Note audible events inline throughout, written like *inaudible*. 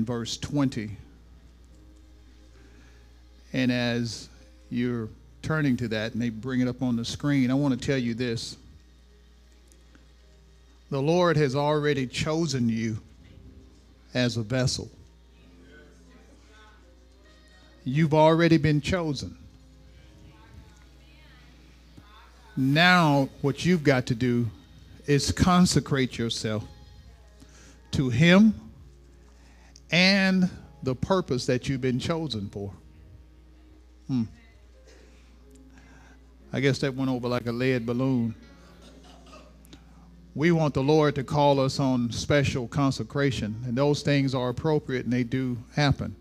And verse 20. And as you're turning to that and they bring it up on the screen, I want to tell you this. The Lord has already chosen you as a vessel. You've already been chosen. Now, what you've got to do is consecrate yourself to Him and the purpose that you've been chosen for. Hmm. I guess that went over like a lead balloon. We want the Lord to call us on special consecration, and those things are appropriate and they do happen.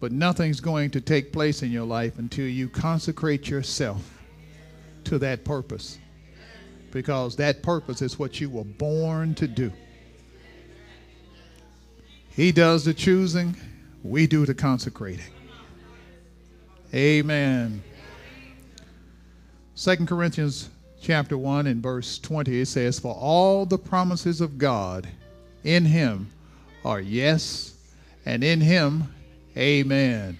But nothing's going to take place in your life until you consecrate yourself to that purpose. Because that purpose is what you were born to do. He does the choosing, we do the consecrating. Amen. Second Corinthians chapter 1 and verse 20 it says for all the promises of God in him are yes and in him amen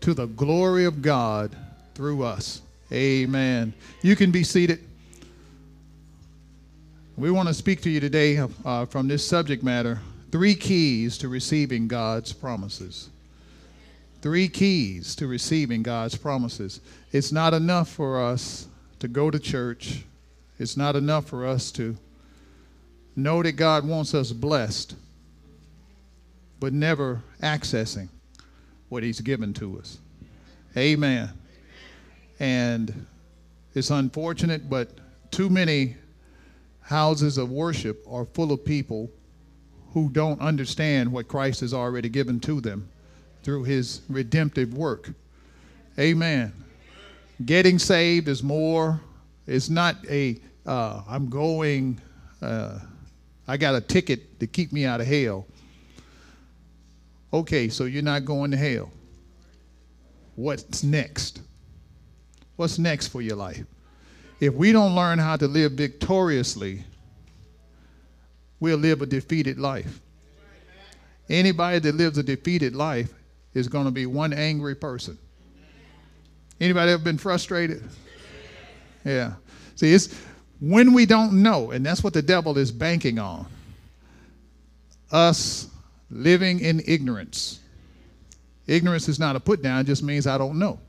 to the glory of God through us. Amen. You can be seated. We want to speak to you today uh, from this subject matter Three keys to receiving God's promises. Three keys to receiving God's promises. It's not enough for us to go to church. It's not enough for us to know that God wants us blessed, but never accessing what He's given to us. Amen. And it's unfortunate, but too many houses of worship are full of people who don't understand what Christ has already given to them through his redemptive work. Amen. Getting saved is more, it's not a, uh, I'm going, uh, I got a ticket to keep me out of hell. Okay, so you're not going to hell. What's next? What's next for your life? If we don't learn how to live victoriously we'll live a defeated life. Anybody that lives a defeated life is going to be one angry person. Anybody ever been frustrated? Yeah. See, it's when we don't know, and that's what the devil is banking on. Us living in ignorance. Ignorance is not a put down, it just means I don't know.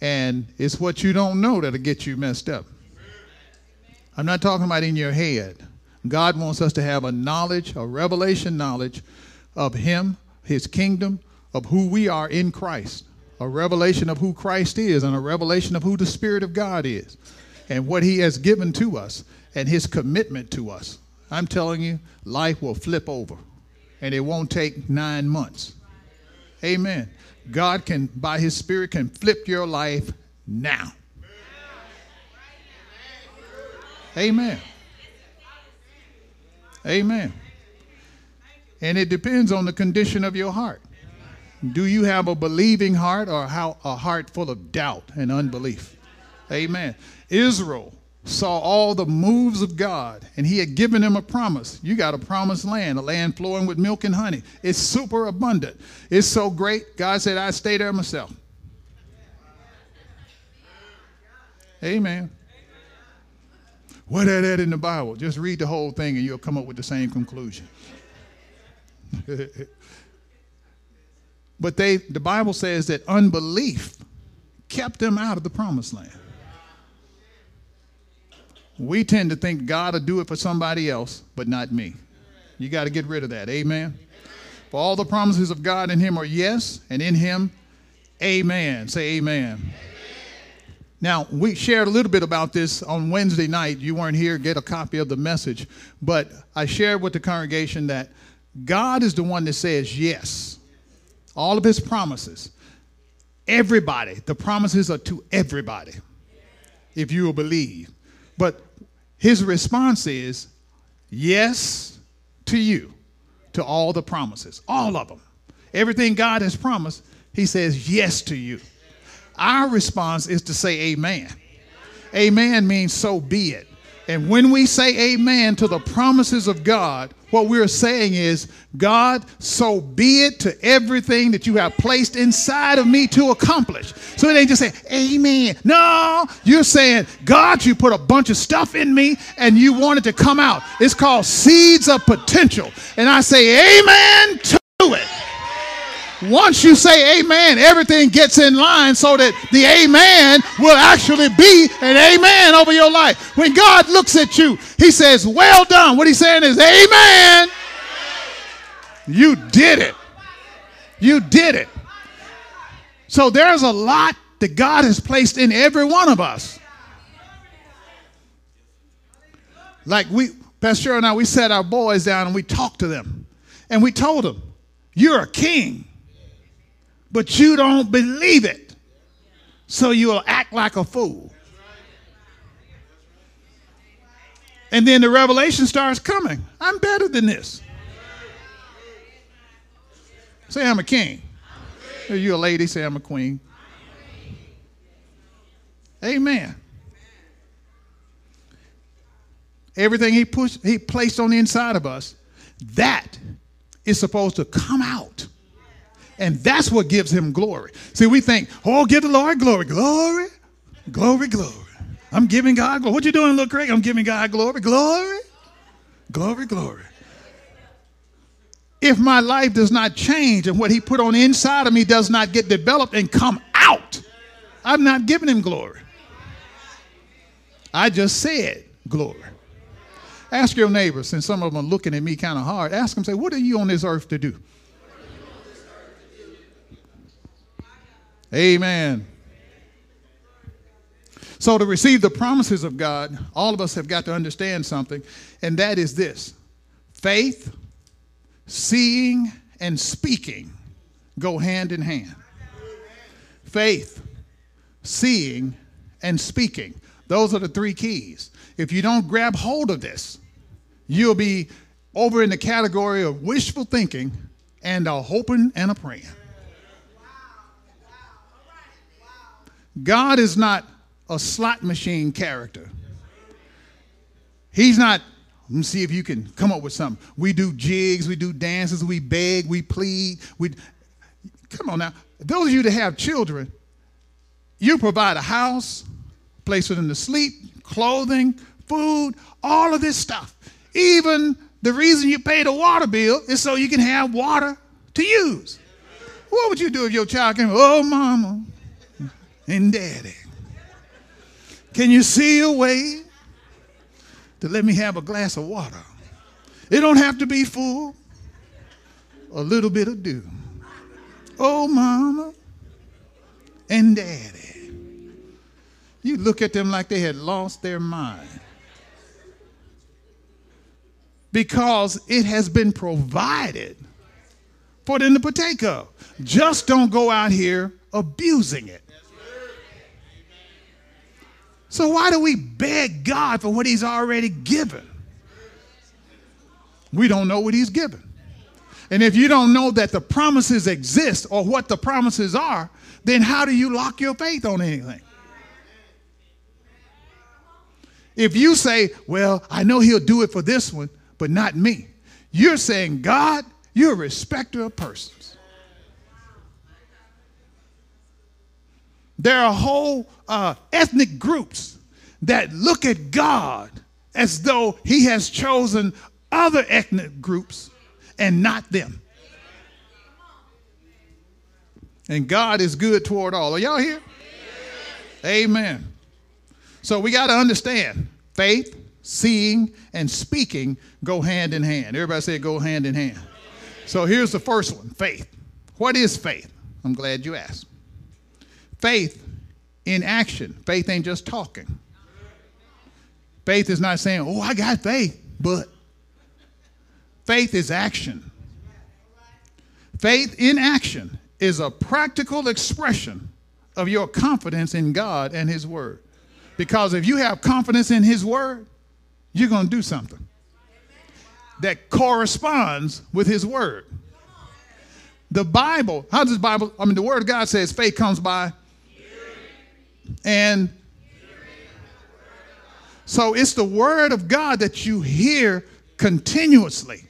And it's what you don't know that'll get you messed up. I'm not talking about in your head. God wants us to have a knowledge, a revelation knowledge of Him, His kingdom, of who we are in Christ, a revelation of who Christ is, and a revelation of who the Spirit of God is, and what He has given to us, and His commitment to us. I'm telling you, life will flip over, and it won't take nine months. Amen. God can, by His Spirit, can flip your life now. Amen. Amen. And it depends on the condition of your heart. Do you have a believing heart or how, a heart full of doubt and unbelief? Amen. Israel saw all the moves of God and he had given them a promise. You got a promised land, a land flowing with milk and honey. It's super abundant. It's so great. God said, I stay there myself. Amen. What that in the Bible? Just read the whole thing and you'll come up with the same conclusion. *laughs* but they the Bible says that unbelief kept them out of the promised land. We tend to think God will do it for somebody else, but not me. You got to get rid of that. Amen. For all the promises of God in him are yes, and in him, amen. Say amen. amen. Now, we shared a little bit about this on Wednesday night. You weren't here, get a copy of the message. But I shared with the congregation that God is the one that says yes. All of his promises. Everybody. The promises are to everybody. If you will believe. But his response is yes to you, to all the promises, all of them. Everything God has promised, he says yes to you. Our response is to say amen. Amen means so be it. And when we say amen to the promises of God, what we're saying is, God, so be it to everything that you have placed inside of me to accomplish. So it ain't just saying, Amen. No, you're saying, God, you put a bunch of stuff in me and you want it to come out. It's called seeds of potential. And I say, Amen to it. Once you say amen, everything gets in line so that the amen will actually be an amen over your life. When God looks at you, he says, Well done. What he's saying is, Amen. You did it. You did it. So there's a lot that God has placed in every one of us. Like we, Pastor and I, we sat our boys down and we talked to them. And we told them, You're a king but you don't believe it. So you'll act like a fool. And then the revelation starts coming. I'm better than this. Say I'm a king. Are you a lady? Say I'm a queen. Amen. Everything he pushed, he placed on the inside of us, that is supposed to come out. And that's what gives him glory. See, we think, oh, give the Lord glory, glory, glory, glory. I'm giving God glory. What you doing, little Craig? I'm giving God glory, glory, glory, glory. If my life does not change and what he put on the inside of me does not get developed and come out, I'm not giving him glory. I just said glory. Ask your neighbors, since some of them are looking at me kind of hard, ask them, say, what are you on this earth to do? Amen. So, to receive the promises of God, all of us have got to understand something, and that is this faith, seeing, and speaking go hand in hand. Faith, seeing, and speaking. Those are the three keys. If you don't grab hold of this, you'll be over in the category of wishful thinking and a hoping and a praying. God is not a slot machine character. He's not, let me see if you can come up with something. We do jigs, we do dances, we beg, we plead. We, come on now. Those of you that have children, you provide a house, place for them to sleep, clothing, food, all of this stuff. Even the reason you pay the water bill is so you can have water to use. What would you do if your child came, oh, mama, and daddy. Can you see a way to let me have a glass of water? It don't have to be full, a little bit of dew. Oh, mama and daddy. You look at them like they had lost their mind. Because it has been provided for them to partake of. Just don't go out here abusing it. So why do we beg God for what He's already given? We don't know what He's given. And if you don't know that the promises exist or what the promises are, then how do you lock your faith on anything? If you say, Well, I know He'll do it for this one, but not me, you're saying, God, you're a respecter of persons. There are whole uh, ethnic groups that look at God as though He has chosen other ethnic groups and not them. And God is good toward all. Are y'all here? Amen. So we got to understand faith, seeing, and speaking go hand in hand. Everybody say go hand in hand. So here's the first one faith. What is faith? I'm glad you asked. Faith in action. Faith ain't just talking. Faith is not saying, oh, I got faith, but faith is action. Faith in action is a practical expression of your confidence in God and His Word. Because if you have confidence in His Word, you're going to do something that corresponds with His Word. The Bible, how does the Bible, I mean, the Word of God says faith comes by and so it's the Word of God that you hear continuously.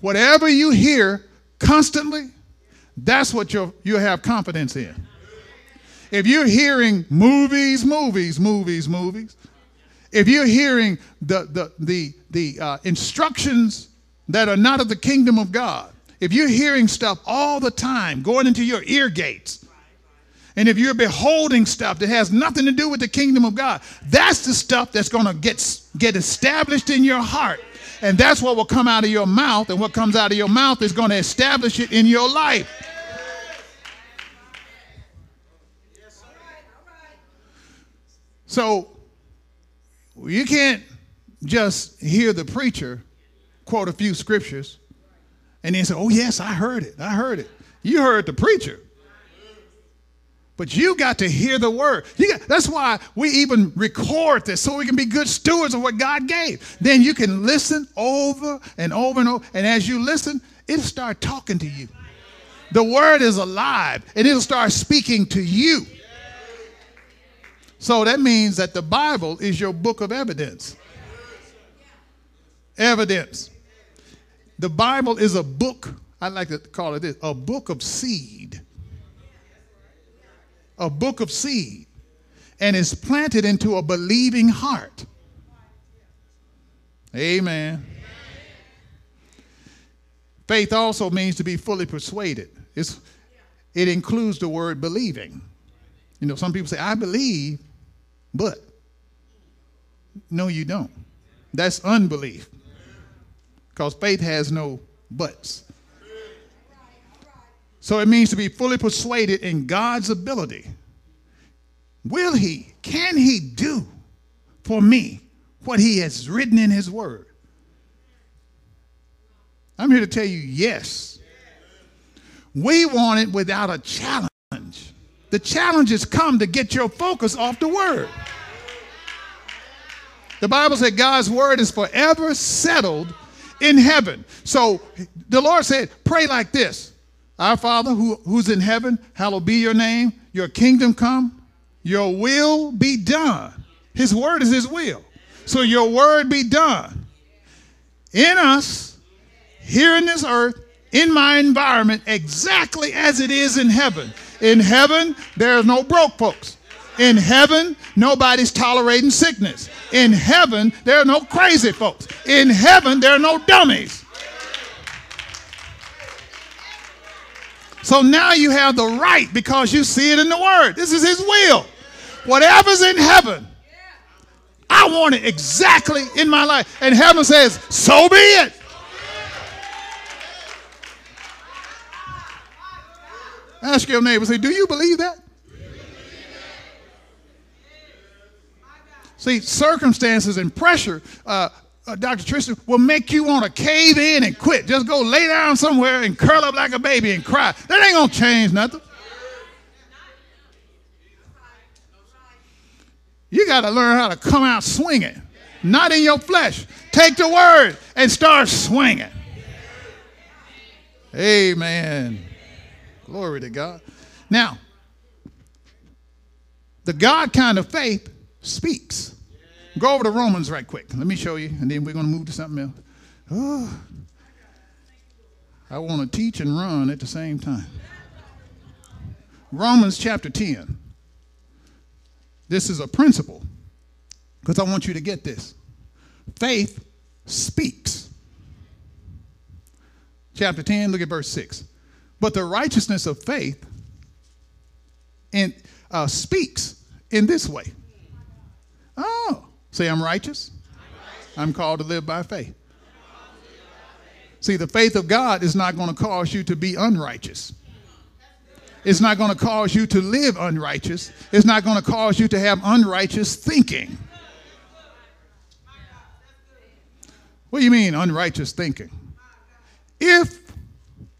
Whatever you hear constantly, that's what you you have confidence in. If you're hearing movies, movies, movies, movies, if you're hearing the, the, the, the uh, instructions that are not of the kingdom of God, if you're hearing stuff all the time going into your ear gates, and if you're beholding stuff that has nothing to do with the kingdom of God, that's the stuff that's going to get, get established in your heart. And that's what will come out of your mouth. And what comes out of your mouth is going to establish it in your life. So you can't just hear the preacher quote a few scriptures and then say, Oh, yes, I heard it. I heard it. You heard the preacher. But you got to hear the word. Got, that's why we even record this so we can be good stewards of what God gave. Then you can listen over and over and over. And as you listen, it'll start talking to you. The word is alive and it'll start speaking to you. So that means that the Bible is your book of evidence. Evidence. The Bible is a book, I like to call it this, a book of seed. A book of seed. And is planted into a believing heart. Amen. Faith also means to be fully persuaded. It's, it includes the word believing. You know, some people say, I believe, but. No, you don't. That's unbelief. Because faith has no buts. So it means to be fully persuaded in God's ability. Will He, can He do for me what He has written in His Word? I'm here to tell you yes. We want it without a challenge. The challenges come to get your focus off the Word. The Bible said God's word is forever settled in heaven. So the Lord said, pray like this Our Father who, who's in heaven, hallowed be your name, your kingdom come, your will be done. His word is his will. So your word be done in us, here in this earth, in my environment, exactly as it is in heaven. In heaven, there's no broke folks. In heaven, nobody's tolerating sickness. In heaven, there are no crazy folks. In heaven, there are no dummies. So now you have the right because you see it in the Word. This is His will. Whatever's in heaven, I want it exactly in my life. And heaven says, So be it. Ask your neighbor, say, Do you believe that? See, circumstances and pressure, uh, uh, Dr. Tristan, will make you want to cave in and quit. Just go lay down somewhere and curl up like a baby and cry. That ain't going to change nothing. You got to learn how to come out swinging, not in your flesh. Take the word and start swinging. Amen. Glory to God. Now, the God kind of faith speaks. Go over to Romans right quick. Let me show you, and then we're going to move to something else. I want to teach and run at the same time. Romans chapter 10. This is a principle because I want you to get this. Faith speaks. Chapter 10, look at verse 6. But the righteousness of faith and, uh, speaks in this way. Oh, Say, I'm righteous. I'm called to live by faith. See, the faith of God is not going to cause you to be unrighteous. It's not going to cause you to live unrighteous. It's not going to cause you to have unrighteous thinking. What do you mean, unrighteous thinking? If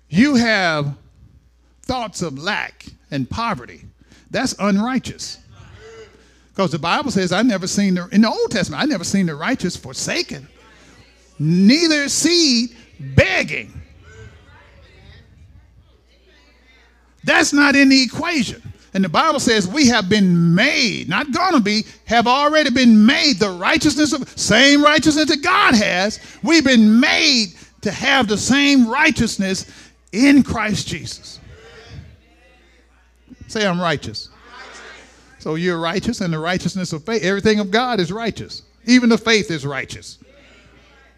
you have thoughts of lack and poverty, that's unrighteous. Because the Bible says, I never seen the, in the Old Testament, I never seen the righteous forsaken, neither seed begging. That's not in the equation. And the Bible says we have been made, not gonna be, have already been made the righteousness of same righteousness that God has. We've been made to have the same righteousness in Christ Jesus. Say, I'm righteous. So you're righteous, and the righteousness of faith, everything of God is righteous. Even the faith is righteous.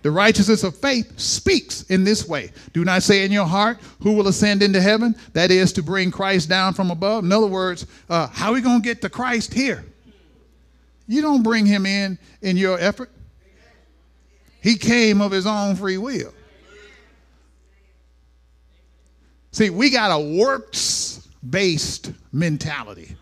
The righteousness of faith speaks in this way. Do not say in your heart, Who will ascend into heaven? That is to bring Christ down from above. In other words, uh, how are we going to get to Christ here? You don't bring him in in your effort. He came of his own free will. See, we got a works based mentality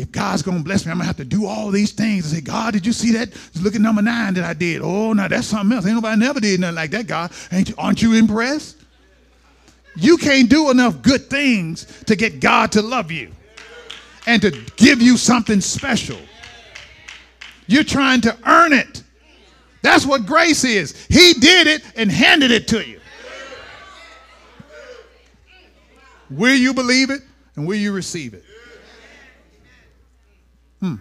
if God's to bless me, I'm to have to do all these things. I say, God, did you see that? Just look at number nine that I did. Oh, now that's something else. Ain't nobody never did nothing like that, God. Ain't you, aren't you impressed? You can't do enough good things to get God to love you and to give you something special. You're trying to earn it. That's what grace is. He did it and handed it to you. Will you believe it and will you receive it? Hmm.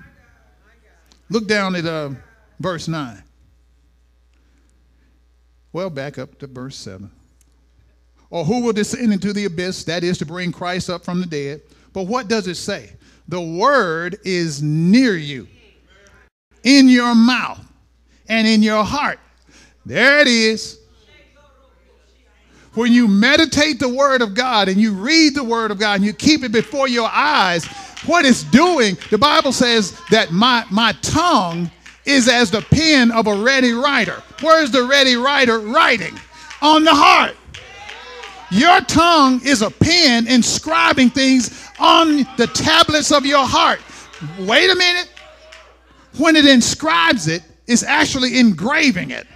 Look down at uh, verse 9. Well, back up to verse 7. Or who will descend into the abyss? That is to bring Christ up from the dead. But what does it say? The word is near you, in your mouth and in your heart. There it is. When you meditate the word of God and you read the word of God and you keep it before your eyes, what it's doing, the Bible says that my, my tongue is as the pen of a ready writer. Where's the ready writer writing? On the heart. Your tongue is a pen inscribing things on the tablets of your heart. Wait a minute. When it inscribes it, it's actually engraving it.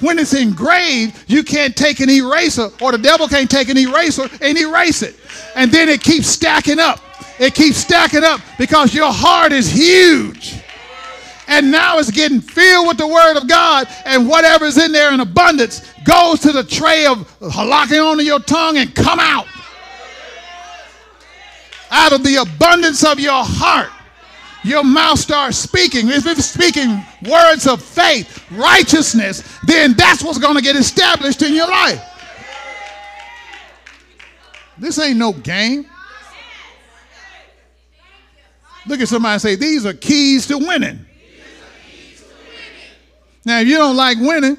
When it's engraved, you can't take an eraser, or the devil can't take an eraser and erase it. And then it keeps stacking up. It keeps stacking up because your heart is huge. And now it's getting filled with the word of God, and whatever's in there in abundance goes to the tray of locking onto your tongue and come out. Out of the abundance of your heart, your mouth starts speaking. If it's speaking words of faith, righteousness, then that's what's going to get established in your life. This ain't no game. Look at somebody and say, These are keys to winning. Now, if you don't like winning,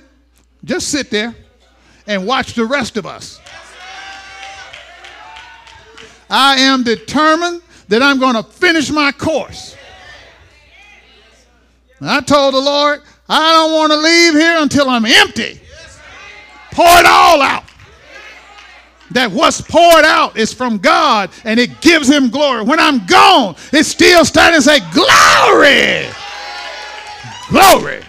just sit there and watch the rest of us. I am determined that I'm going to finish my course. And I told the Lord, I don't want to leave here until I'm empty. Pour it all out that what's poured out is from God and it gives him glory. When I'm gone, it's still standing and say, Glory! Glory!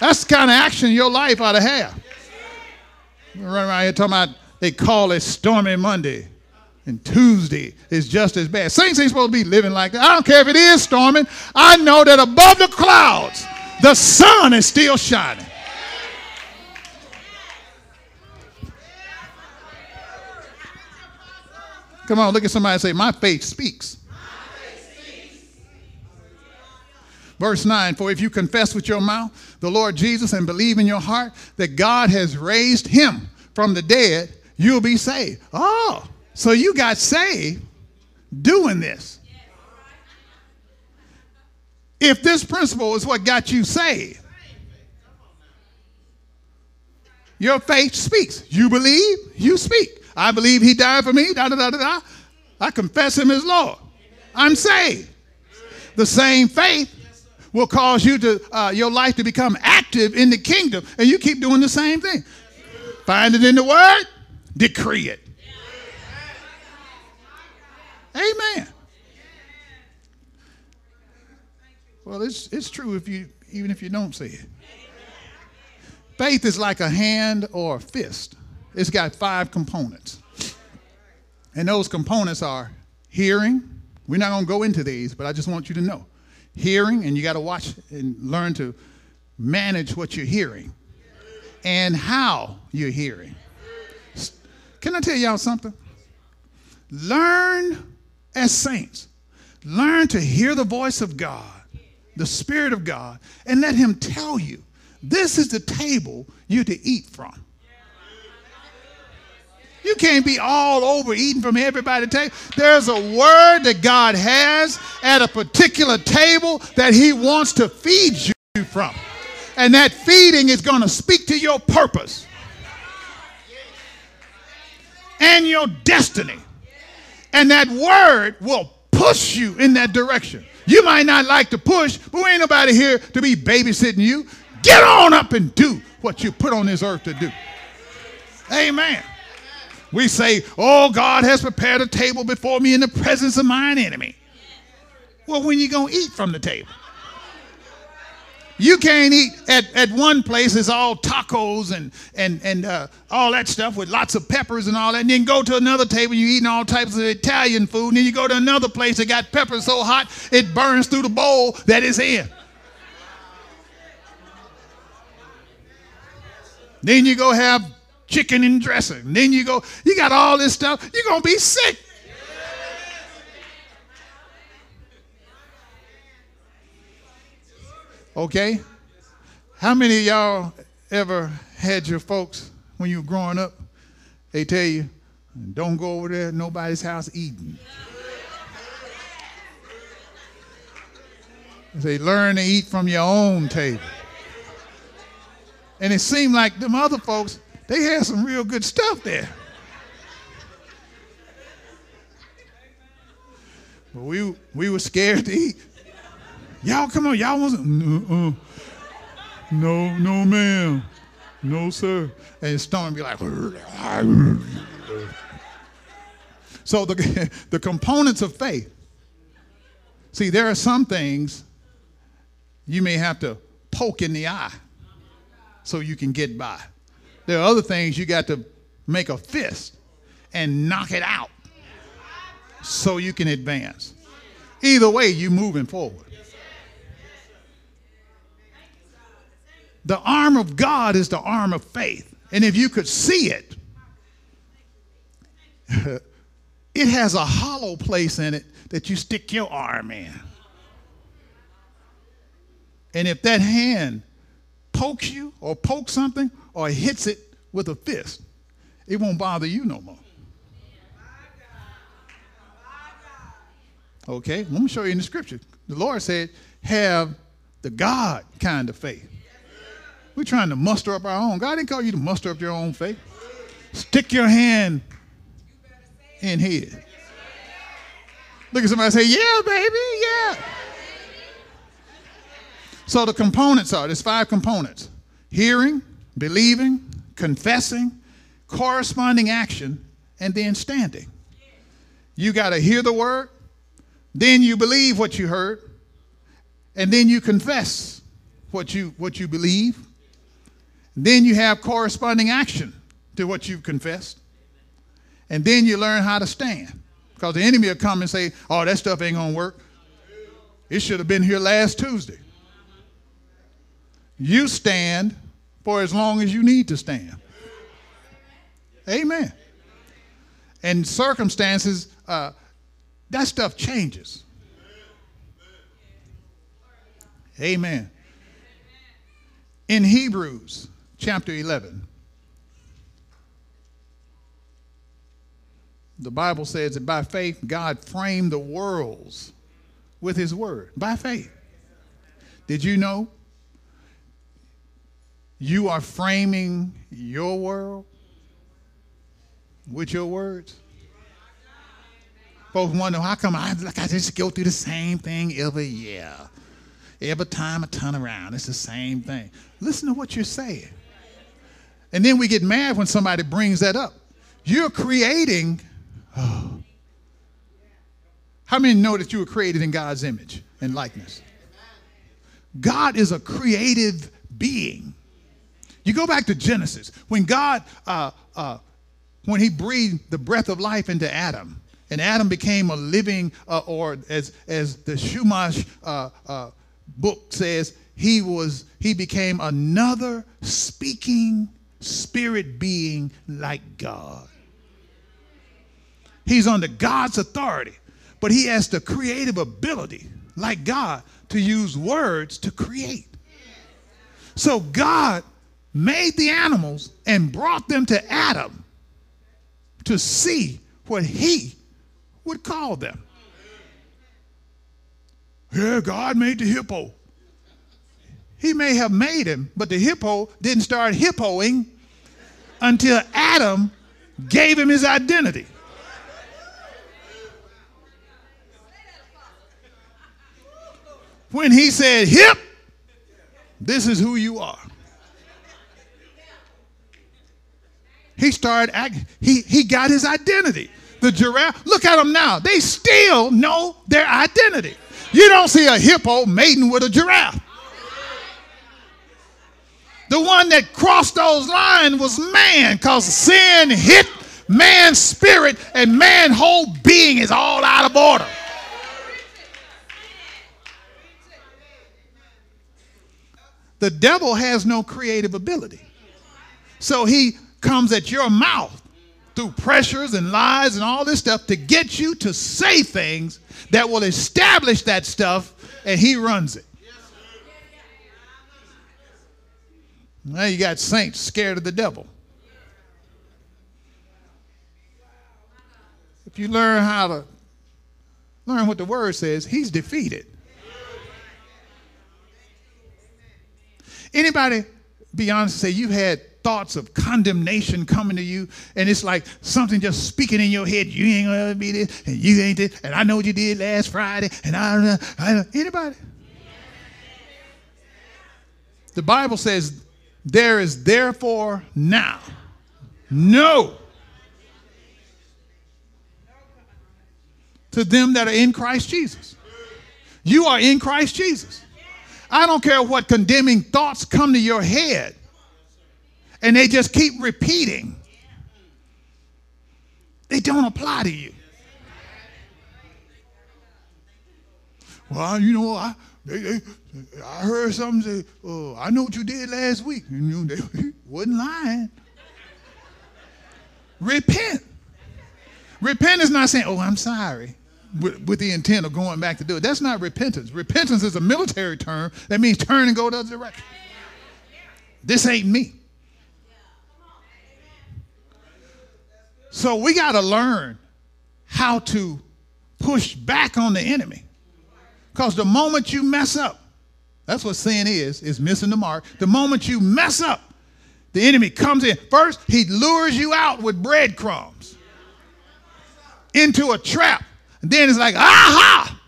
That's the kind of action your life ought to have. Running around here talking about they call it stormy Monday. And Tuesday is just as bad. Saints ain't supposed to be living like that. I don't care if it is storming. I know that above the clouds, the sun is still shining. Come on, look at somebody and say, My faith speaks. Verse 9 For if you confess with your mouth the Lord Jesus and believe in your heart that God has raised him from the dead, you'll be saved. Oh, so you got saved doing this. If this principle is what got you saved, your faith speaks. You believe, you speak. I believe he died for me. Da, da, da, da, da. I confess him as Lord. I'm saved. The same faith will cause you to uh, your life to become active in the kingdom, and you keep doing the same thing. Find it in the Word, decree it. Amen. Well, it's, it's true if you even if you don't say it. Faith is like a hand or a fist. It's got five components. And those components are hearing. We're not going to go into these, but I just want you to know. Hearing, and you got to watch and learn to manage what you're hearing and how you're hearing. Can I tell y'all something? Learn as saints, learn to hear the voice of God, the Spirit of God, and let Him tell you this is the table you're to eat from. You can't be all over eating from everybody's table. There's a word that God has at a particular table that He wants to feed you from. And that feeding is going to speak to your purpose and your destiny. And that word will push you in that direction. You might not like to push, but we ain't nobody here to be babysitting you. Get on up and do what you put on this earth to do. Amen. We say, Oh, God has prepared a table before me in the presence of mine enemy. Well, when you going to eat from the table? You can't eat at, at one place, it's all tacos and, and, and uh, all that stuff with lots of peppers and all that. And then go to another table, you're eating all types of Italian food. And then you go to another place that got peppers so hot it burns through the bowl that it's in. Then you go have chicken and dressing. Then you go, you got all this stuff, you're going to be sick. Okay? How many of y'all ever had your folks when you were growing up? They tell you, don't go over there nobody's house eating. They learn to eat from your own table. And it seemed like them other folks, they had some real good stuff there. But we, we were scared to eat. Y'all come on, y'all wasn't. Uh, uh, no, no, ma'am. No, sir. And stomach be like. *laughs* so the, *laughs* the components of faith. See, there are some things you may have to poke in the eye so you can get by. There are other things you got to make a fist and knock it out so you can advance. Either way, you're moving forward. The arm of God is the arm of faith. And if you could see it, *laughs* it has a hollow place in it that you stick your arm in. And if that hand pokes you or pokes something or hits it with a fist, it won't bother you no more. Okay, let me show you in the scripture. The Lord said, have the God kind of faith. We're trying to muster up our own. God didn't call you to muster up your own faith. Stick your hand in his. Look at somebody say, Yeah, baby, yeah. So the components are there's five components hearing, believing, confessing, corresponding action, and then standing. You got to hear the word, then you believe what you heard, and then you confess what you, what you believe, then you have corresponding action to what you've confessed. And then you learn how to stand. Because the enemy will come and say, oh, that stuff ain't going to work. It should have been here last Tuesday. You stand for as long as you need to stand. Amen. And circumstances, uh, that stuff changes. Amen. In Hebrews chapter 11. The Bible says that by faith, God framed the worlds with his word. By faith. Did you know you are framing your world with your words? Folks wonder how come I like I just go through the same thing every year. Every time I turn around, it's the same thing. Listen to what you're saying. And then we get mad when somebody brings that up. You're creating, oh, How many know that you were created in God's image and likeness? God is a creative being. You go back to Genesis when God, uh, uh, when He breathed the breath of life into Adam, and Adam became a living, uh, or as as the Chumash uh, uh, book says, he was he became another speaking spirit being like God. He's under God's authority, but he has the creative ability, like God, to use words to create. So God made the animals and brought them to Adam to see what he would call them. Yeah, God made the hippo. He may have made him, but the hippo didn't start hippoing until Adam gave him his identity. When he said, Hip, this is who you are. He started acting, he, he got his identity. The giraffe, look at them now. They still know their identity. You don't see a hippo mating with a giraffe. The one that crossed those lines was man because sin hit man's spirit and man's whole being is all out of order. The devil has no creative ability. So he comes at your mouth through pressures and lies and all this stuff to get you to say things that will establish that stuff, and he runs it. Now you got saints scared of the devil. If you learn how to learn what the word says, he's defeated. Anybody be honest say you've had thoughts of condemnation coming to you, and it's like something just speaking in your head. You ain't gonna be this, and you ain't this, and I know what you did last Friday, and I don't know. I don't, anybody? The Bible says there is therefore now no to them that are in Christ Jesus. You are in Christ Jesus. I don't care what condemning thoughts come to your head and they just keep repeating. They don't apply to you. Well, you know, I, they, they, I heard something say, oh, I know what you did last week. You know, they *laughs* wasn't lying. Repent. Repent is not saying, oh, I'm sorry with, with, the intent of going back to do it. That's not repentance. Repentance is a military term that means turn and go the other direction. This ain't me. So we got to learn how to push back on the enemy. Because the moment you mess up, that's what sin is, is missing the mark. The moment you mess up, the enemy comes in. First, he lures you out with breadcrumbs into a trap and then it's like, aha!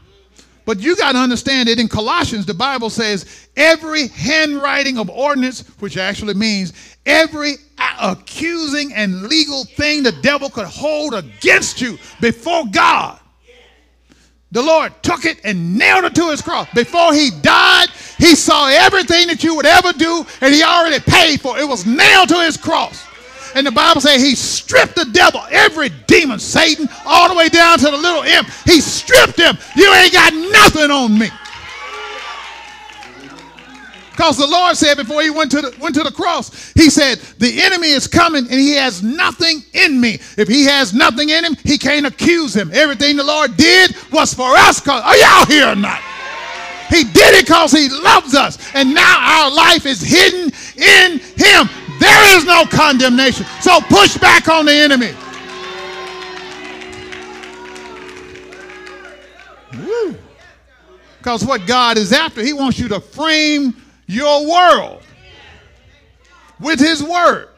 But you got to understand that in Colossians, the Bible says every handwriting of ordinance, which actually means every accusing and legal thing the devil could hold against you before God. The Lord took it and nailed it to his cross. Before he died, he saw everything that you would ever do, and he already paid for it. It was nailed to his cross. And the Bible says he stripped the devil, every demon, Satan, all the way down to the little imp. He stripped him. You ain't got nothing on me. Because the Lord said before he went to, the, went to the cross, he said, The enemy is coming and he has nothing in me. If he has nothing in him, he can't accuse him. Everything the Lord did was for us. Are y'all here or not? He did it because he loves us. And now our life is hidden in him. There is no condemnation. So push back on the enemy. Because what God is after, He wants you to frame your world with His Word.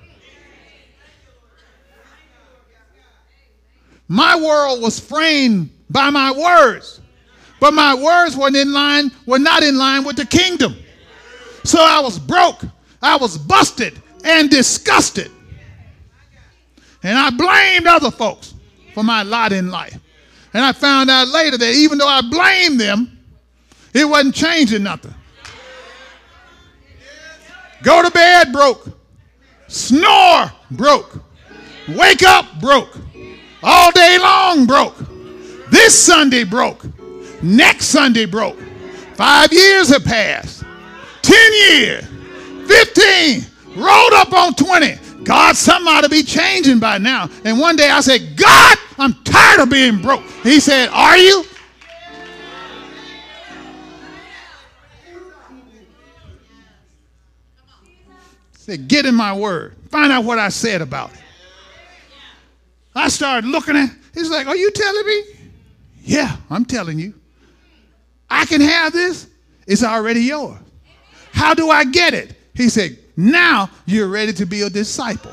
My world was framed by my words, but my words weren't in line, were not in line with the kingdom. So I was broke, I was busted, and disgusted. And I blamed other folks for my lot in life. And I found out later that even though I blamed them, it wasn't changing nothing. Go to bed broke. Snore broke. Wake up broke. All day long broke. This Sunday broke. Next Sunday broke. Five years have passed. Ten years. Fifteen. Rolled up on 20. God, something ought to be changing by now. And one day I said, God, I'm tired of being broke. He said, Are you? Said, Get in my word. Find out what I said about it. I started looking at He's like, Are you telling me? Yeah, I'm telling you. I can have this. It's already yours. How do I get it? He said, Now you're ready to be a disciple.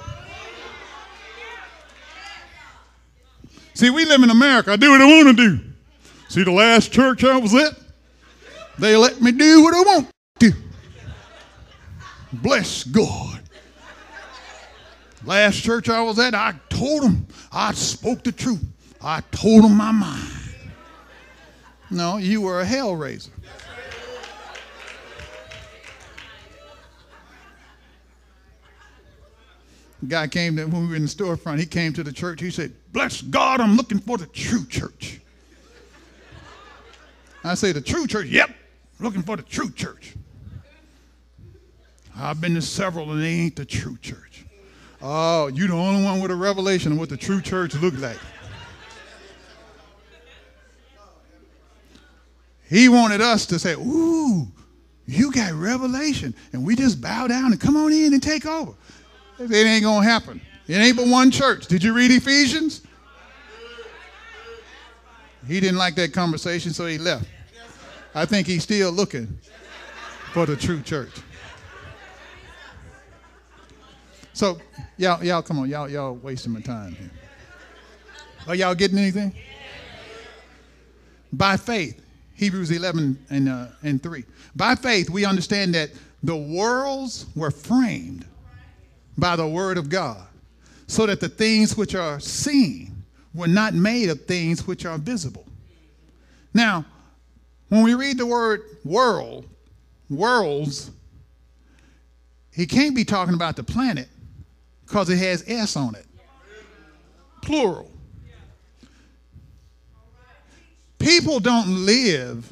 See, we live in America. I do what I want to do. See, the last church I was at, they let me do what I want. Bless God. Last church I was at, I told them, I spoke the truth. I told them my mind. No, you were a hell raiser. guy came to, when we were in the storefront, he came to the church. He said, Bless God, I'm looking for the true church. I say, The true church? Yep, looking for the true church. I've been to several and they ain't the true church. Oh, you the only one with a revelation of what the true church looked like. He wanted us to say, Ooh, you got revelation. And we just bow down and come on in and take over. It ain't going to happen. It ain't but one church. Did you read Ephesians? He didn't like that conversation, so he left. I think he's still looking for the true church. So, y'all, y'all, come on, y'all, y'all wasting my time here. Are y'all getting anything? By faith, Hebrews 11 and, uh, and 3. By faith, we understand that the worlds were framed by the word of God, so that the things which are seen were not made of things which are visible. Now, when we read the word world, worlds, he can't be talking about the planet because it has S on it. Plural. People don't live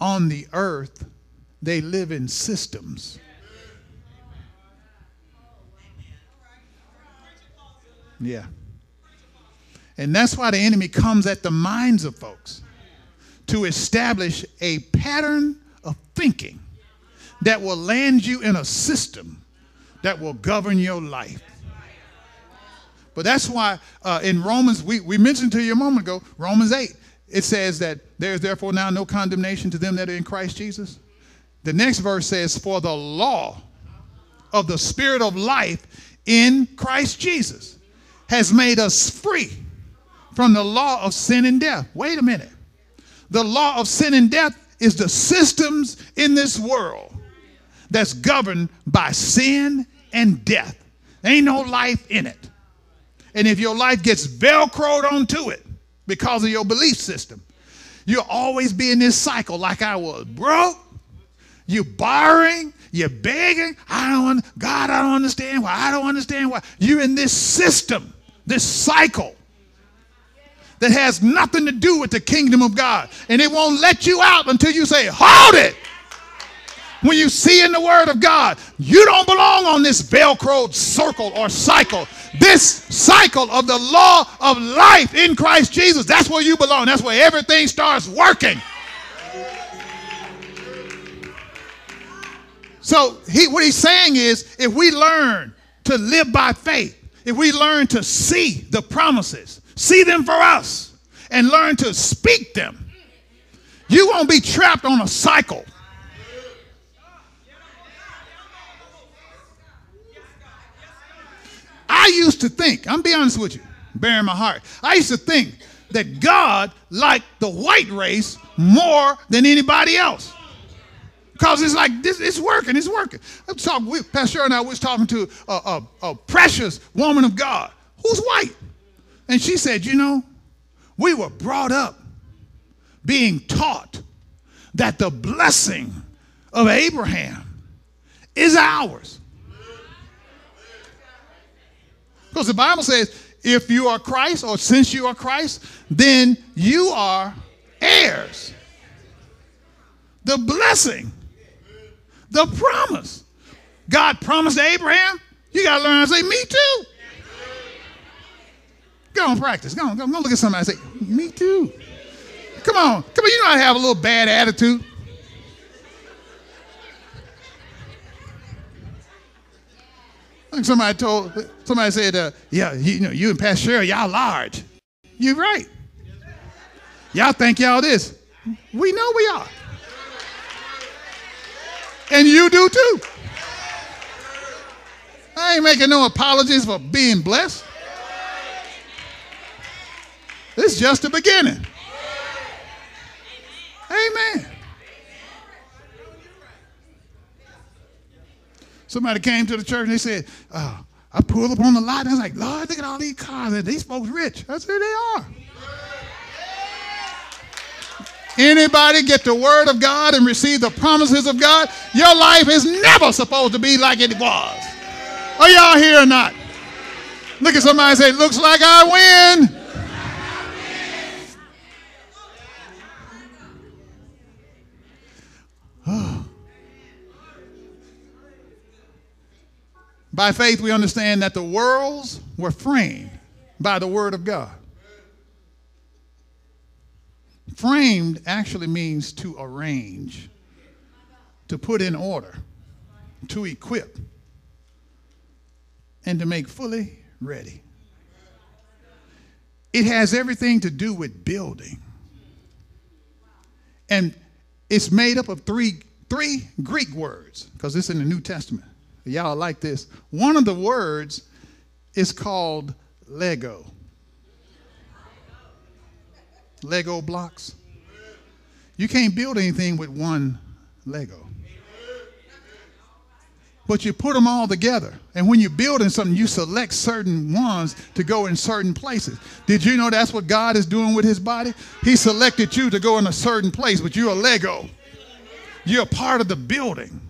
on the earth, they live in systems. Yeah. And that's why the enemy comes at the minds of folks to establish a pattern of thinking that will land you in a system that will govern your life. But that's why uh, in Romans, we, we mentioned to you a moment ago, Romans 8, it says that there is therefore now no condemnation to them that are in Christ Jesus. The next verse says, For the law of the Spirit of life in Christ Jesus has made us free from the law of sin and death. Wait a minute. The law of sin and death is the systems in this world that's governed by sin and death. Ain't no life in it. And if your life gets velcroed onto it because of your belief system, you'll always be in this cycle like I was broke, you borrowing, you're begging. I don't, God, I don't understand why. I don't understand why. You're in this system this cycle that has nothing to do with the kingdom of God. And it won't let you out until you say, Hold it. When you see in the word of God, you don't belong on this velcroed circle or cycle. This cycle of the law of life in Christ Jesus, that's where you belong. That's where everything starts working. So he, what he's saying is if we learn to live by faith, if we learn to see the promises, see them for us, and learn to speak them, you won't be trapped on a cycle. I used to think, I'm be honest with you, bearing my heart. I used to think that God liked the white race more than anybody else. Because it's like this, it's working, it's working. I'm talking, we, Pastor and I was talking to a, a, a precious woman of God who's white. And she said, you know, We were brought up being taught that the blessing of Abraham is ours. Because the Bible says, if you are Christ, or since you are Christ, then you are heirs. The blessing, the promise. God promised Abraham, you got to learn to say, me too. Go on, practice. Go on, go on, look at somebody and say, me too. Come on, come on, you know to have a little bad attitude. Like somebody told, somebody said, uh, yeah, you, you, know, you and Pastor Cheryl, y'all large. You're right. Y'all think y'all this. We know we are. And you do too. I ain't making no apologies for being blessed. This is just the beginning. Amen. Somebody came to the church and they said, oh, I pulled up on the lot and I was like, Lord, look at all these cars. And these folks rich. I said, they are. Anybody get the word of God and receive the promises of God? Your life is never supposed to be like it was. Are y'all here or not? Look at somebody say, looks like I win. By faith, we understand that the worlds were framed by the Word of God. Framed actually means to arrange, to put in order, to equip, and to make fully ready. It has everything to do with building. And it's made up of three, three Greek words, because it's in the New Testament. Y'all like this. One of the words is called Lego. Lego blocks. You can't build anything with one Lego. But you put them all together. And when you're building something, you select certain ones to go in certain places. Did you know that's what God is doing with his body? He selected you to go in a certain place, but you're a Lego. You're a part of the building.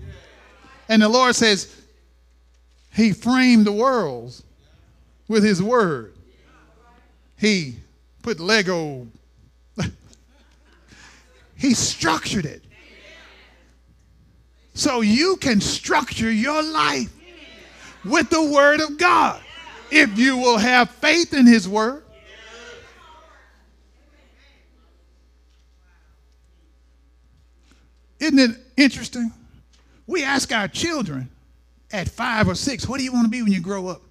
And the Lord says, he framed the worlds with his word. He put Lego, *laughs* he structured it. So you can structure your life with the word of God if you will have faith in his word. Isn't it interesting? We ask our children, at five or six, what do you want to be when you grow up?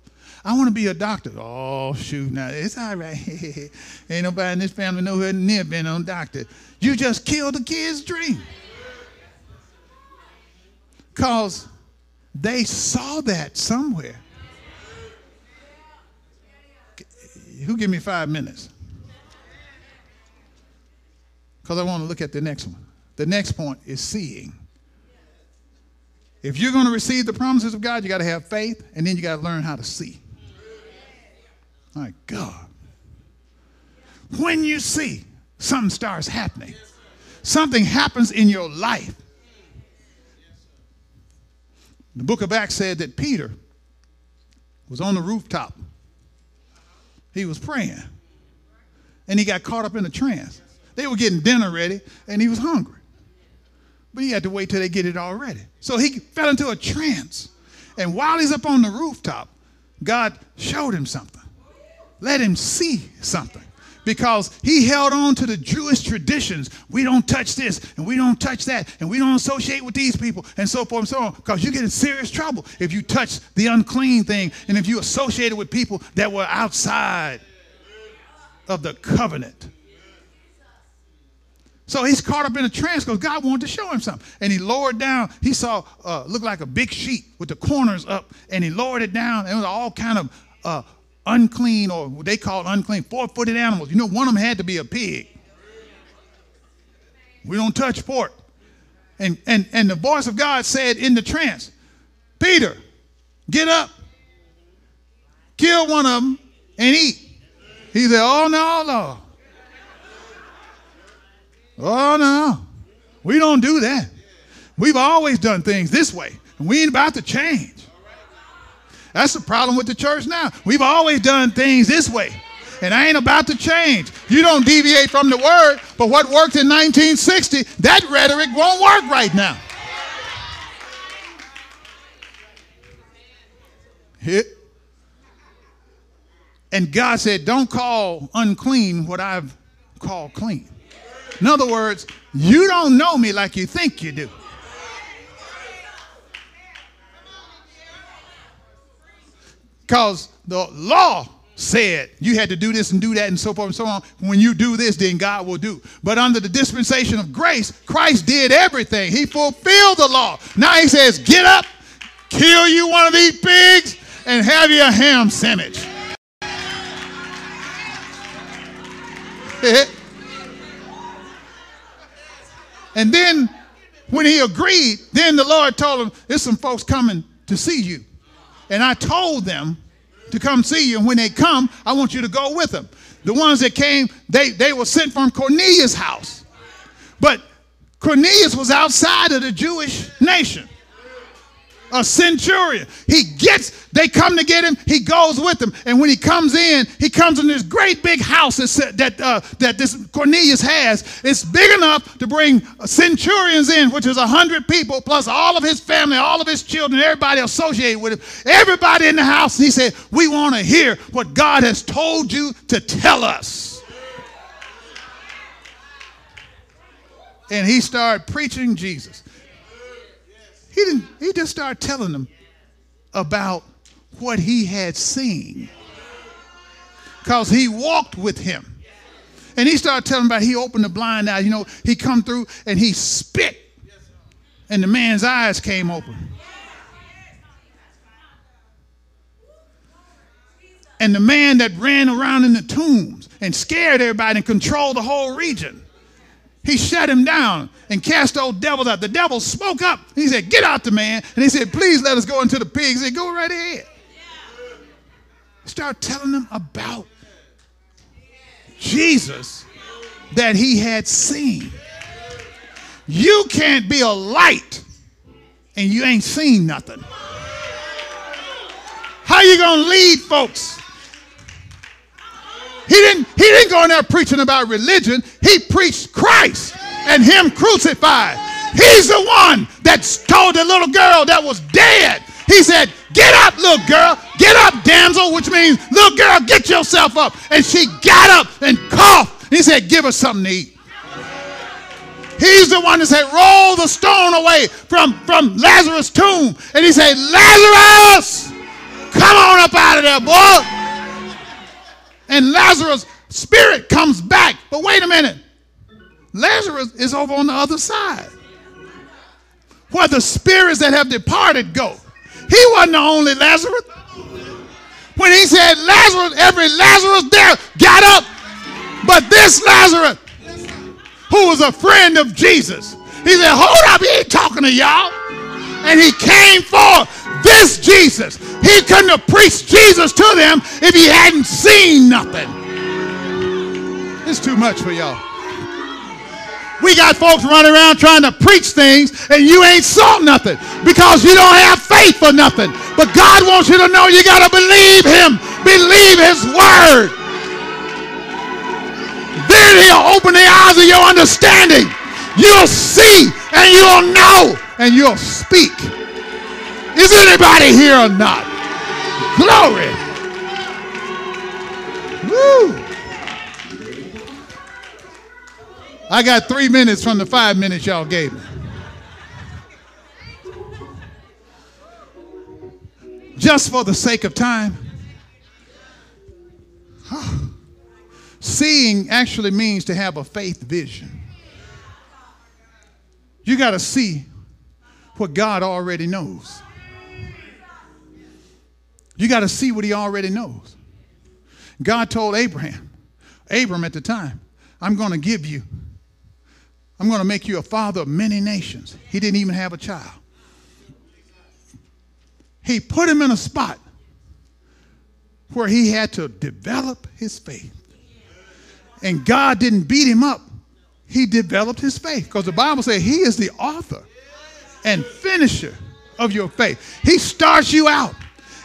I want to be a doctor. Oh, shoot, now it's all right. *laughs* Ain't nobody in this family nowhere near been on doctor. You just killed the kid's dream. Because they saw that somewhere. Who give me five minutes? Because I want to look at the next one. The next point is seeing. If you're going to receive the promises of God, you got to have faith, and then you got to learn how to see. My God. When you see, something starts happening. Something happens in your life. The book of Acts said that Peter was on the rooftop. He was praying. And he got caught up in a trance. They were getting dinner ready, and he was hungry. But he had to wait till they get it all ready. So he fell into a trance. And while he's up on the rooftop, God showed him something. Let him see something. Because he held on to the Jewish traditions. We don't touch this and we don't touch that and we don't associate with these people and so forth and so on. Because you get in serious trouble if you touch the unclean thing and if you associated with people that were outside of the covenant. So he's caught up in a trance because God wanted to show him something. And he lowered down. He saw, uh, looked like a big sheet with the corners up, and he lowered it down. And it was all kind of uh, unclean, or what they call unclean, four-footed animals. You know, one of them had to be a pig. We don't touch pork. And, and, and the voice of God said in the trance, Peter, get up, kill one of them, and eat. He said, oh, no, no. Oh, no. We don't do that. We've always done things this way, and we ain't about to change. That's the problem with the church now. We've always done things this way, and I ain't about to change. You don't deviate from the word, but what worked in 1960, that rhetoric won't work right now. Hit. And God said, Don't call unclean what I've called clean. In other words, you don't know me like you think you do. Because the law said you had to do this and do that and so forth and so on. When you do this, then God will do. But under the dispensation of grace, Christ did everything. He fulfilled the law. Now he says, get up, kill you one of these pigs, and have your ham sandwich. *laughs* and then when he agreed, then the Lord told him, There's some folks coming to see you. And I told them to come see you. And when they come, I want you to go with them. The ones that came, they, they were sent from Cornelius' house. But Cornelius was outside of the Jewish nation a centurion. He gets, they come to get him, he goes with them. And when he comes in, he comes in this great big house that, uh, that this Cornelius has. It's big enough to bring centurions in, which is a hundred people, plus all of his family, all of his children, everybody associated with him. Everybody in the house. And he said, We want to hear what God has told you to tell us. And he started preaching Jesus. He didn't, he just started telling them about what he had seen. Because he walked with him. And he started telling about he opened the blind eye. You know, he come through and he spit. And the man's eyes came open. And the man that ran around in the tombs and scared everybody and controlled the whole region he shut him down and cast those devils out. The devil spoke up. He said, Get out the man. And he said, Please let us go into the pigs. He said, Go right ahead. Start telling them about Jesus that he had seen. You can't be a light and you ain't seen nothing. How you gonna lead folks he didn't, he didn't go in there preaching about religion. He preached Christ and him crucified. He's the one that told the little girl that was dead. He said, Get up, little girl. Get up, damsel, which means, little girl, get yourself up. And she got up and coughed. He said, Give her something to eat. He's the one that said, Roll the stone away from, from Lazarus' tomb. And he said, Lazarus, come on up out of there, boy and Lazarus' spirit comes back. But wait a minute. Lazarus is over on the other side. Where the spirits that have departed go. He wasn't the only Lazarus. When he said Lazarus, every Lazarus there got up. But this Lazarus, who was a friend of Jesus, he said, Hold up, he ain't talking to y'all. And he came forth this Jesus. He couldn't have preached Jesus to them if he hadn't seen nothing. It's too much for y'all. We got folks running around trying to preach things and you ain't saw nothing because you don't have faith for nothing. But God wants you to know you got to believe him. Believe his word. Then he'll open the eyes of your understanding. You'll see and you'll know and you'll speak. Is anybody here or not? Glory. Woo. I got three minutes from the five minutes y'all gave me. Just for the sake of time. *sighs* Seeing actually means to have a faith vision. You got to see what God already knows. You got to see what he already knows. God told Abraham, Abram at the time, I'm going to give you, I'm going to make you a father of many nations. He didn't even have a child. He put him in a spot where he had to develop his faith. And God didn't beat him up, he developed his faith because the Bible says he is the author and finisher of your faith. He starts you out.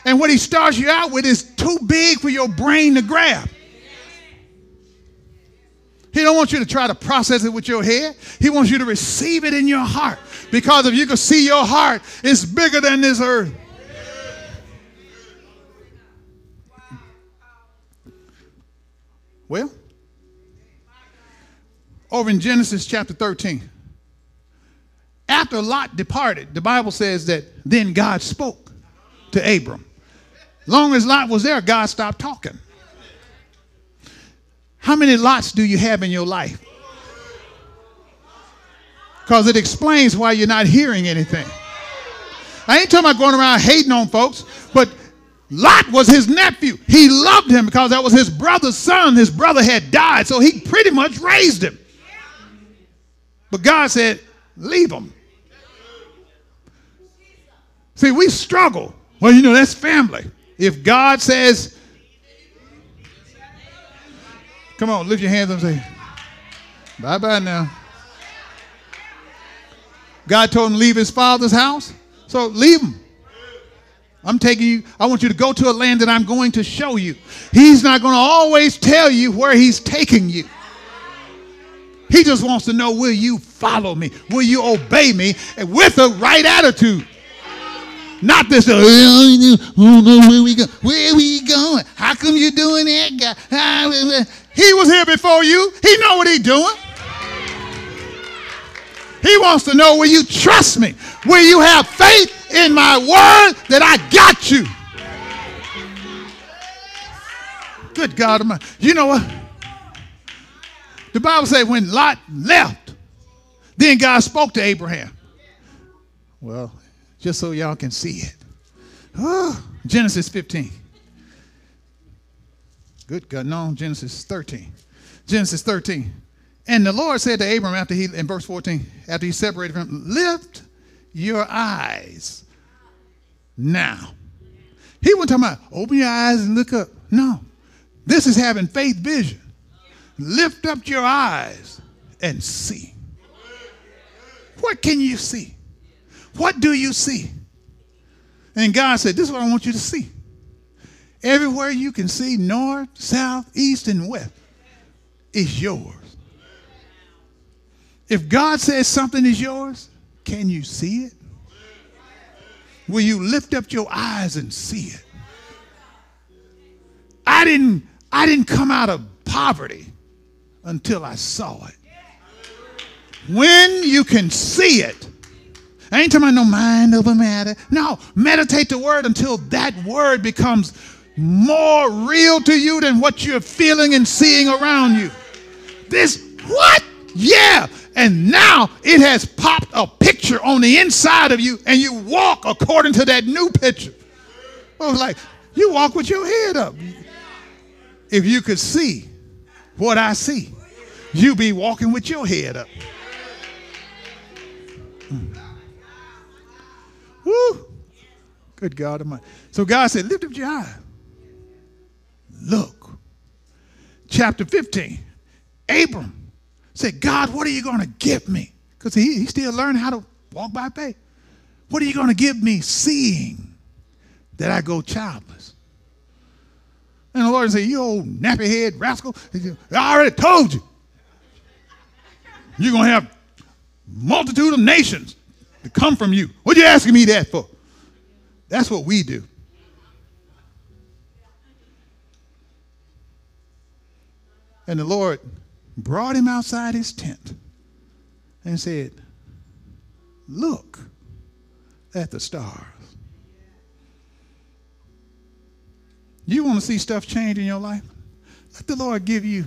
And what he starts you out with is too big for your brain to grab. He don't want you to try to process it with your head. He wants you to receive it in your heart. Because if you can see your heart, it's bigger than this earth. Well, over in Genesis chapter 13, after Lot departed, the Bible says that then God spoke to Abram. Long as Lot was there, God stopped talking. How many lots do you have in your life? Because it explains why you're not hearing anything. I ain't talking about going around hating on folks, but Lot was his nephew. He loved him because that was his brother's son. His brother had died, so he pretty much raised him. But God said, Leave him. See, we struggle. Well, you know, that's family. If God says, Come on, lift your hands and say, Bye bye now. God told him to leave his father's house, so leave him. I'm taking you, I want you to go to a land that I'm going to show you. He's not going to always tell you where he's taking you. He just wants to know will you follow me? Will you obey me and with the right attitude? Not this, oh, don't know oh, where we go. Where we going? How come you doing that? Ah, he was here before you. He know what he doing. He wants to know will you trust me? Will you have faith in my word that I got you? Good God Almighty. You know what? The Bible says when Lot left, then God spoke to Abraham. Well, just so y'all can see it. Oh, Genesis 15. Good God, no, Genesis 13. Genesis 13. And the Lord said to Abram after he, in verse 14, after he separated from him, lift your eyes now. He wasn't talking about open your eyes and look up. No. This is having faith vision. Lift up your eyes and see. What can you see? What do you see? And God said, This is what I want you to see. Everywhere you can see, north, south, east, and west, is yours. If God says something is yours, can you see it? Will you lift up your eyes and see it? I didn't, I didn't come out of poverty until I saw it. When you can see it, I ain't talking about no mind over matter. No, meditate the word until that word becomes more real to you than what you're feeling and seeing around you. This, what? Yeah. And now it has popped a picture on the inside of you, and you walk according to that new picture. I was like, you walk with your head up. If you could see what I see, you be walking with your head up. Hmm. Woo! Good God Almighty. So God said, lift up your eye. Look. Chapter 15. Abram said, God, what are you going to give me? Because he, he still learning how to walk by faith. What are you going to give me seeing that I go childless? And the Lord said, You old nappy head rascal. I already told you. You're going to have multitude of nations to come from you. What are you asking me that for? That's what we do. And the Lord brought him outside his tent and said, Look at the stars. You want to see stuff change in your life? Let the Lord give you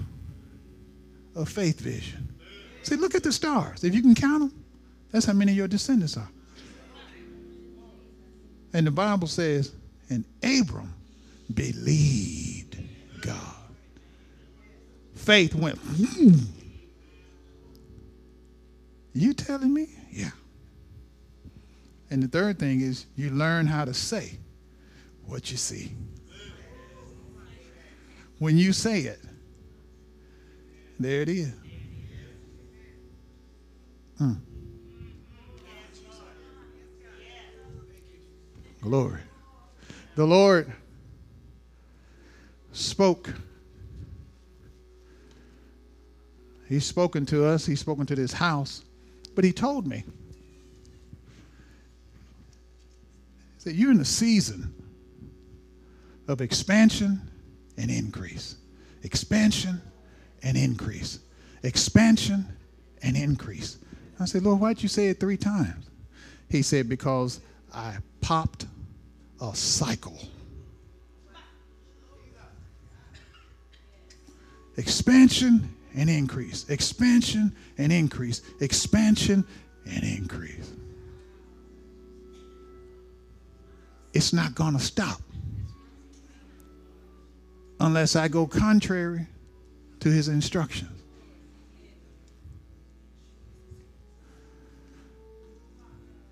a faith vision. Say, look at the stars. If you can count them, that's how many of your descendants are. And the Bible says, and Abram believed God faith went, hmm. You telling me? Yeah. And the third thing is you learn how to say what you see. When you say it, there it is. Mm. Glory. The Lord spoke. He's spoken to us, He's spoken to this house, but He told me. He said, You're in a season of expansion and increase. Expansion and increase. Expansion and increase. I said, Lord, why'd you say it three times? He said, Because I popped a cycle. Expansion and increase. Expansion and increase. Expansion and increase. It's not going to stop unless I go contrary to his instructions.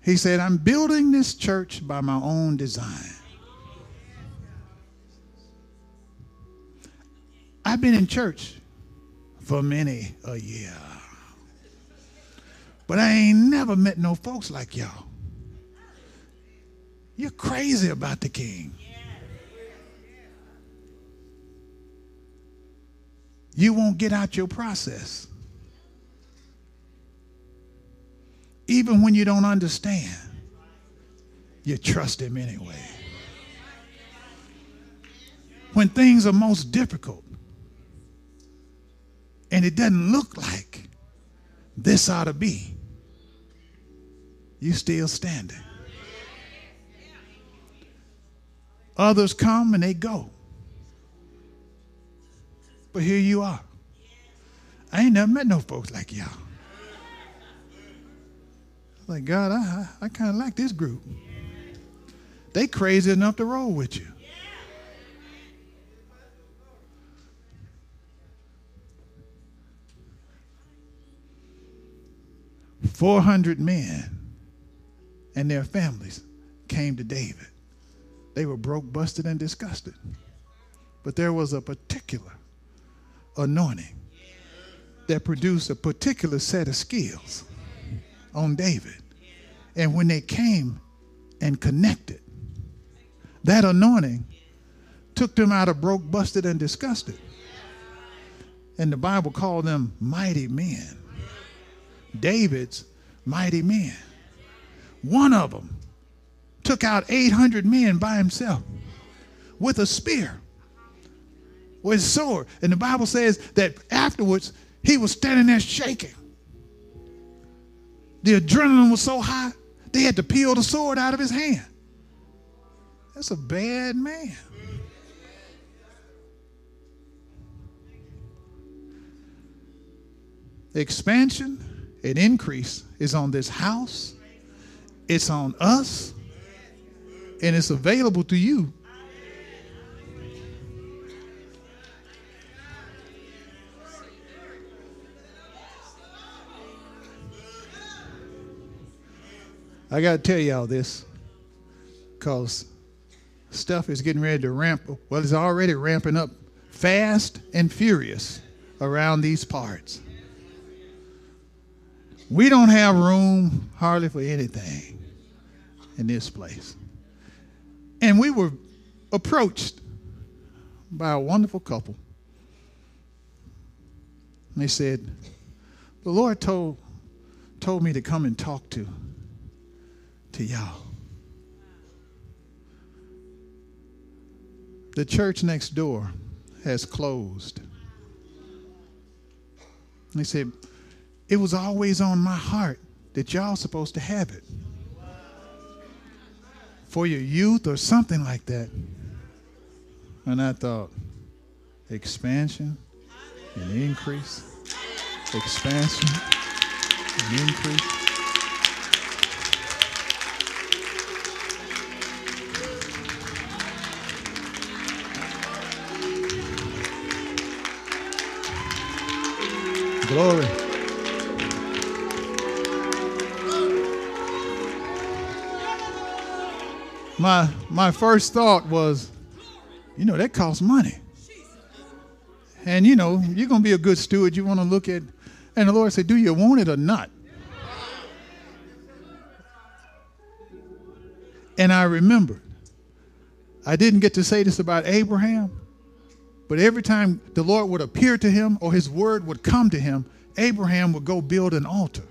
He said, I'm building this church by my own design. I've been in church for many a year. But I ain't never met no folks like y'all. You're crazy about the king. You won't get out your process. Even when you don't understand, you trust him anyway. When things are most difficult and it doesn't look like this ought to be, you still standing. Others come and they go. But here you are. I ain't never met no folks like y'all. Like, God, I, I kind of like this group. They crazy enough to roll with you. Four hundred men and their families came to David. They were broke, busted, and disgusted. But there was a particular anointing that produced a particular set of skills on David. And when they came and connected, that anointing took them out of broke, busted, and disgusted. And the Bible called them mighty men. David's mighty men. One of them took out 800 men by himself with a spear with his sword. And the Bible says that afterwards he was standing there shaking. The adrenaline was so high, they had to peel the sword out of his hand. That's a bad man. Expansion and increase is on this house, it's on us, and it's available to you. I got to tell y'all this because stuff is getting ready to ramp. Up. Well, it's already ramping up fast and furious around these parts. We don't have room hardly for anything in this place. And we were approached by a wonderful couple. And they said, The Lord told, told me to come and talk to to y'all. The church next door has closed. They said, It was always on my heart that y'all supposed to have it for your youth or something like that. And I thought, expansion and increase, expansion and increase. Glory. My my first thought was, you know, that costs money. And you know, you're gonna be a good steward. You want to look at, and the Lord said, "Do you want it or not?" And I remember, I didn't get to say this about Abraham, but every time the Lord would appear to him or his word would come to him, Abraham would go build an altar.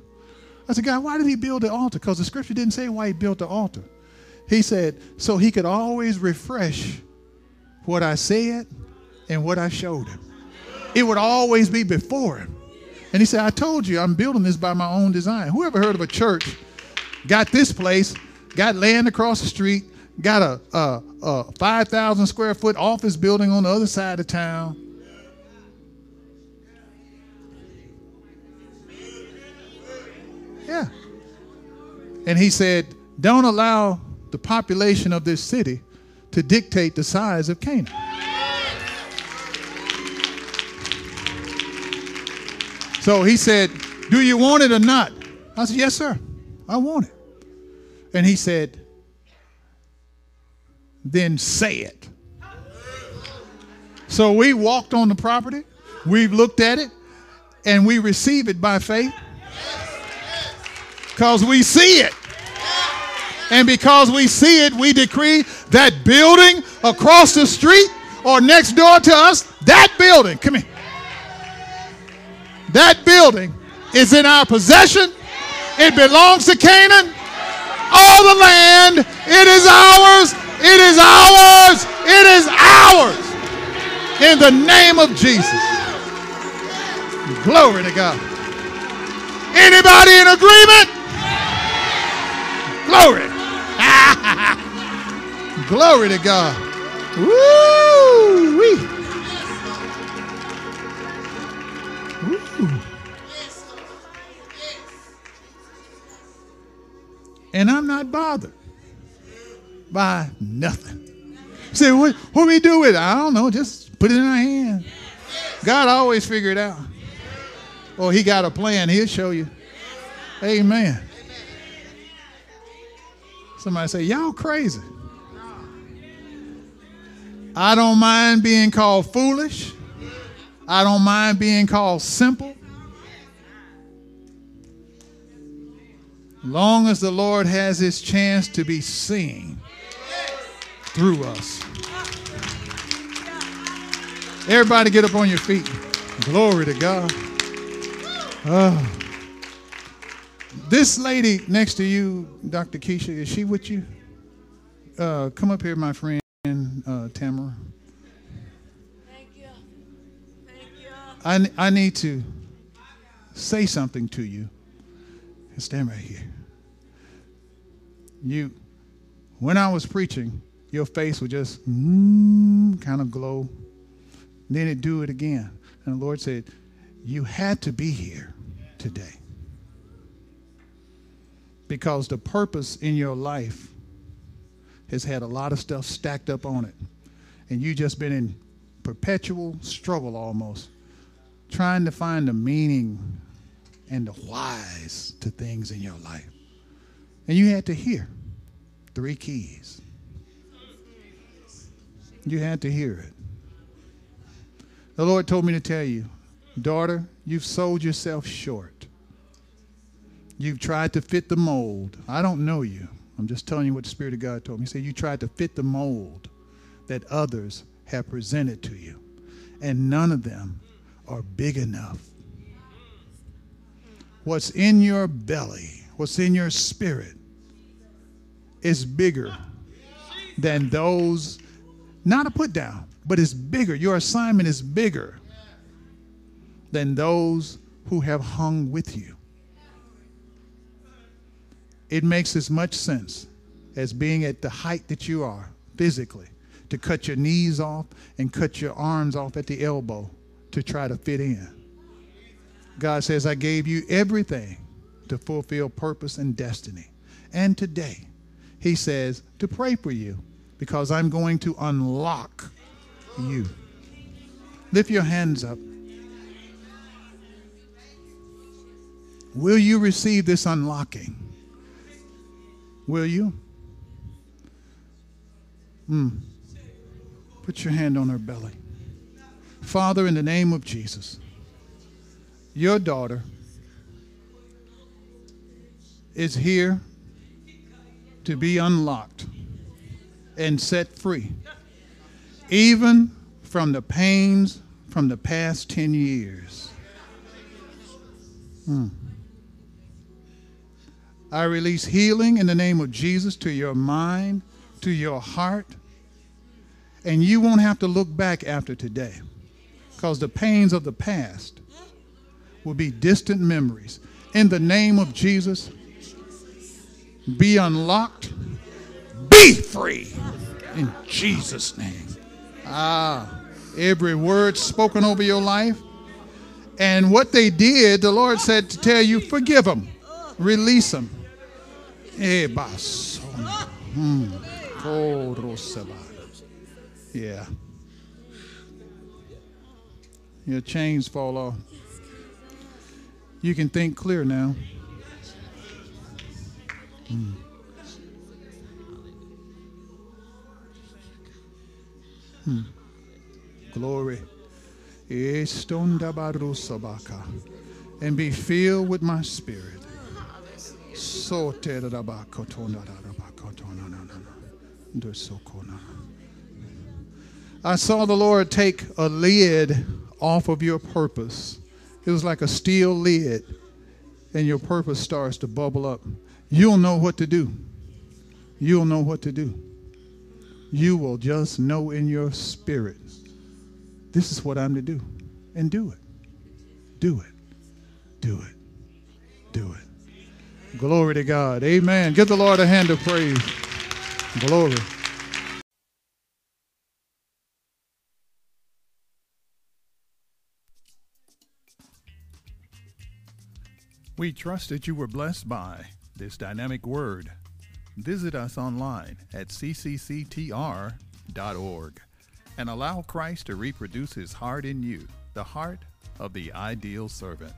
I said, God, why did he build the altar? Because the scripture didn't say why he built the altar. He said, so he could always refresh what I said and what I showed him. It would always be before him. And he said, I told you I'm building this by my own design. Whoever heard of a church got this place, got land across the street, got a, a, a 5,000 square foot office building on the other side of town. Yeah. And he said, Don't allow the population of this city to dictate the size of Canaan. So he said, Do you want it or not? I said, Yes, sir. I want it. And he said, Then say it. So we walked on the property, we've looked at it, and we receive it by faith. Because we see it. And because we see it, we decree that building across the street or next door to us, that building, come here. That building is in our possession. It belongs to Canaan. All the land, it is ours. It is ours. It is ours. In the name of Jesus. Glory to God. Anybody in agreement? Glory. *laughs* Glory to God. Woo! Wee. And I'm not bothered by nothing. Say, what, what we do with it? I don't know. Just put it in our hand. God always figure it out. Or he got a plan. He'll show you. Amen. Somebody say, y'all crazy. I don't mind being called foolish. I don't mind being called simple. Long as the Lord has his chance to be seen through us. Everybody get up on your feet. Glory to God. Oh. This lady next to you, Dr. Keisha, is she with you? Uh, come up here, my friend uh, Tamara. Thank you. Thank you. I, I need to say something to you. Stand right here. You, when I was preaching, your face would just mm, kind of glow. Then it do it again. And the Lord said, You had to be here today. Because the purpose in your life has had a lot of stuff stacked up on it. And you've just been in perpetual struggle almost, trying to find the meaning and the whys to things in your life. And you had to hear three keys. You had to hear it. The Lord told me to tell you, daughter, you've sold yourself short. You've tried to fit the mold. I don't know you. I'm just telling you what the Spirit of God told me. He said, You tried to fit the mold that others have presented to you, and none of them are big enough. What's in your belly, what's in your spirit, is bigger than those, not a put down, but it's bigger. Your assignment is bigger than those who have hung with you it makes as much sense as being at the height that you are physically to cut your knees off and cut your arms off at the elbow to try to fit in. God says, I gave you everything to fulfill purpose and destiny. And today, He says to pray for you because I'm going to unlock you. Lift your hands up. Will you receive this unlocking? Will you? Hmm. Put your hand on her belly. Father, in the name of Jesus, your daughter is here to be unlocked and set free, even from the pains from the past 10 years. Hmm. I release healing in the name of Jesus to your mind, to your heart, and you won't have to look back after today because the pains of the past will be distant memories. In the name of Jesus, be unlocked, be free in Jesus' name. Ah, every word spoken over your life. And what they did, the Lord said to tell you, forgive them, release them. Eh, hmm. Yeah. Your chains fall off. You can think clear now. Hmm. Hmm. Glory. And be filled with my spirit. I saw the Lord take a lid off of your purpose. It was like a steel lid, and your purpose starts to bubble up. You'll know what to do. You'll know what to do. You will just know in your spirit, this is what I'm to do. And do it. Do it. Do it. Do it. Glory to God. Amen. Give the Lord a hand of praise. Glory. We trust that you were blessed by this dynamic word. Visit us online at ccctr.org and allow Christ to reproduce his heart in you, the heart of the ideal servant.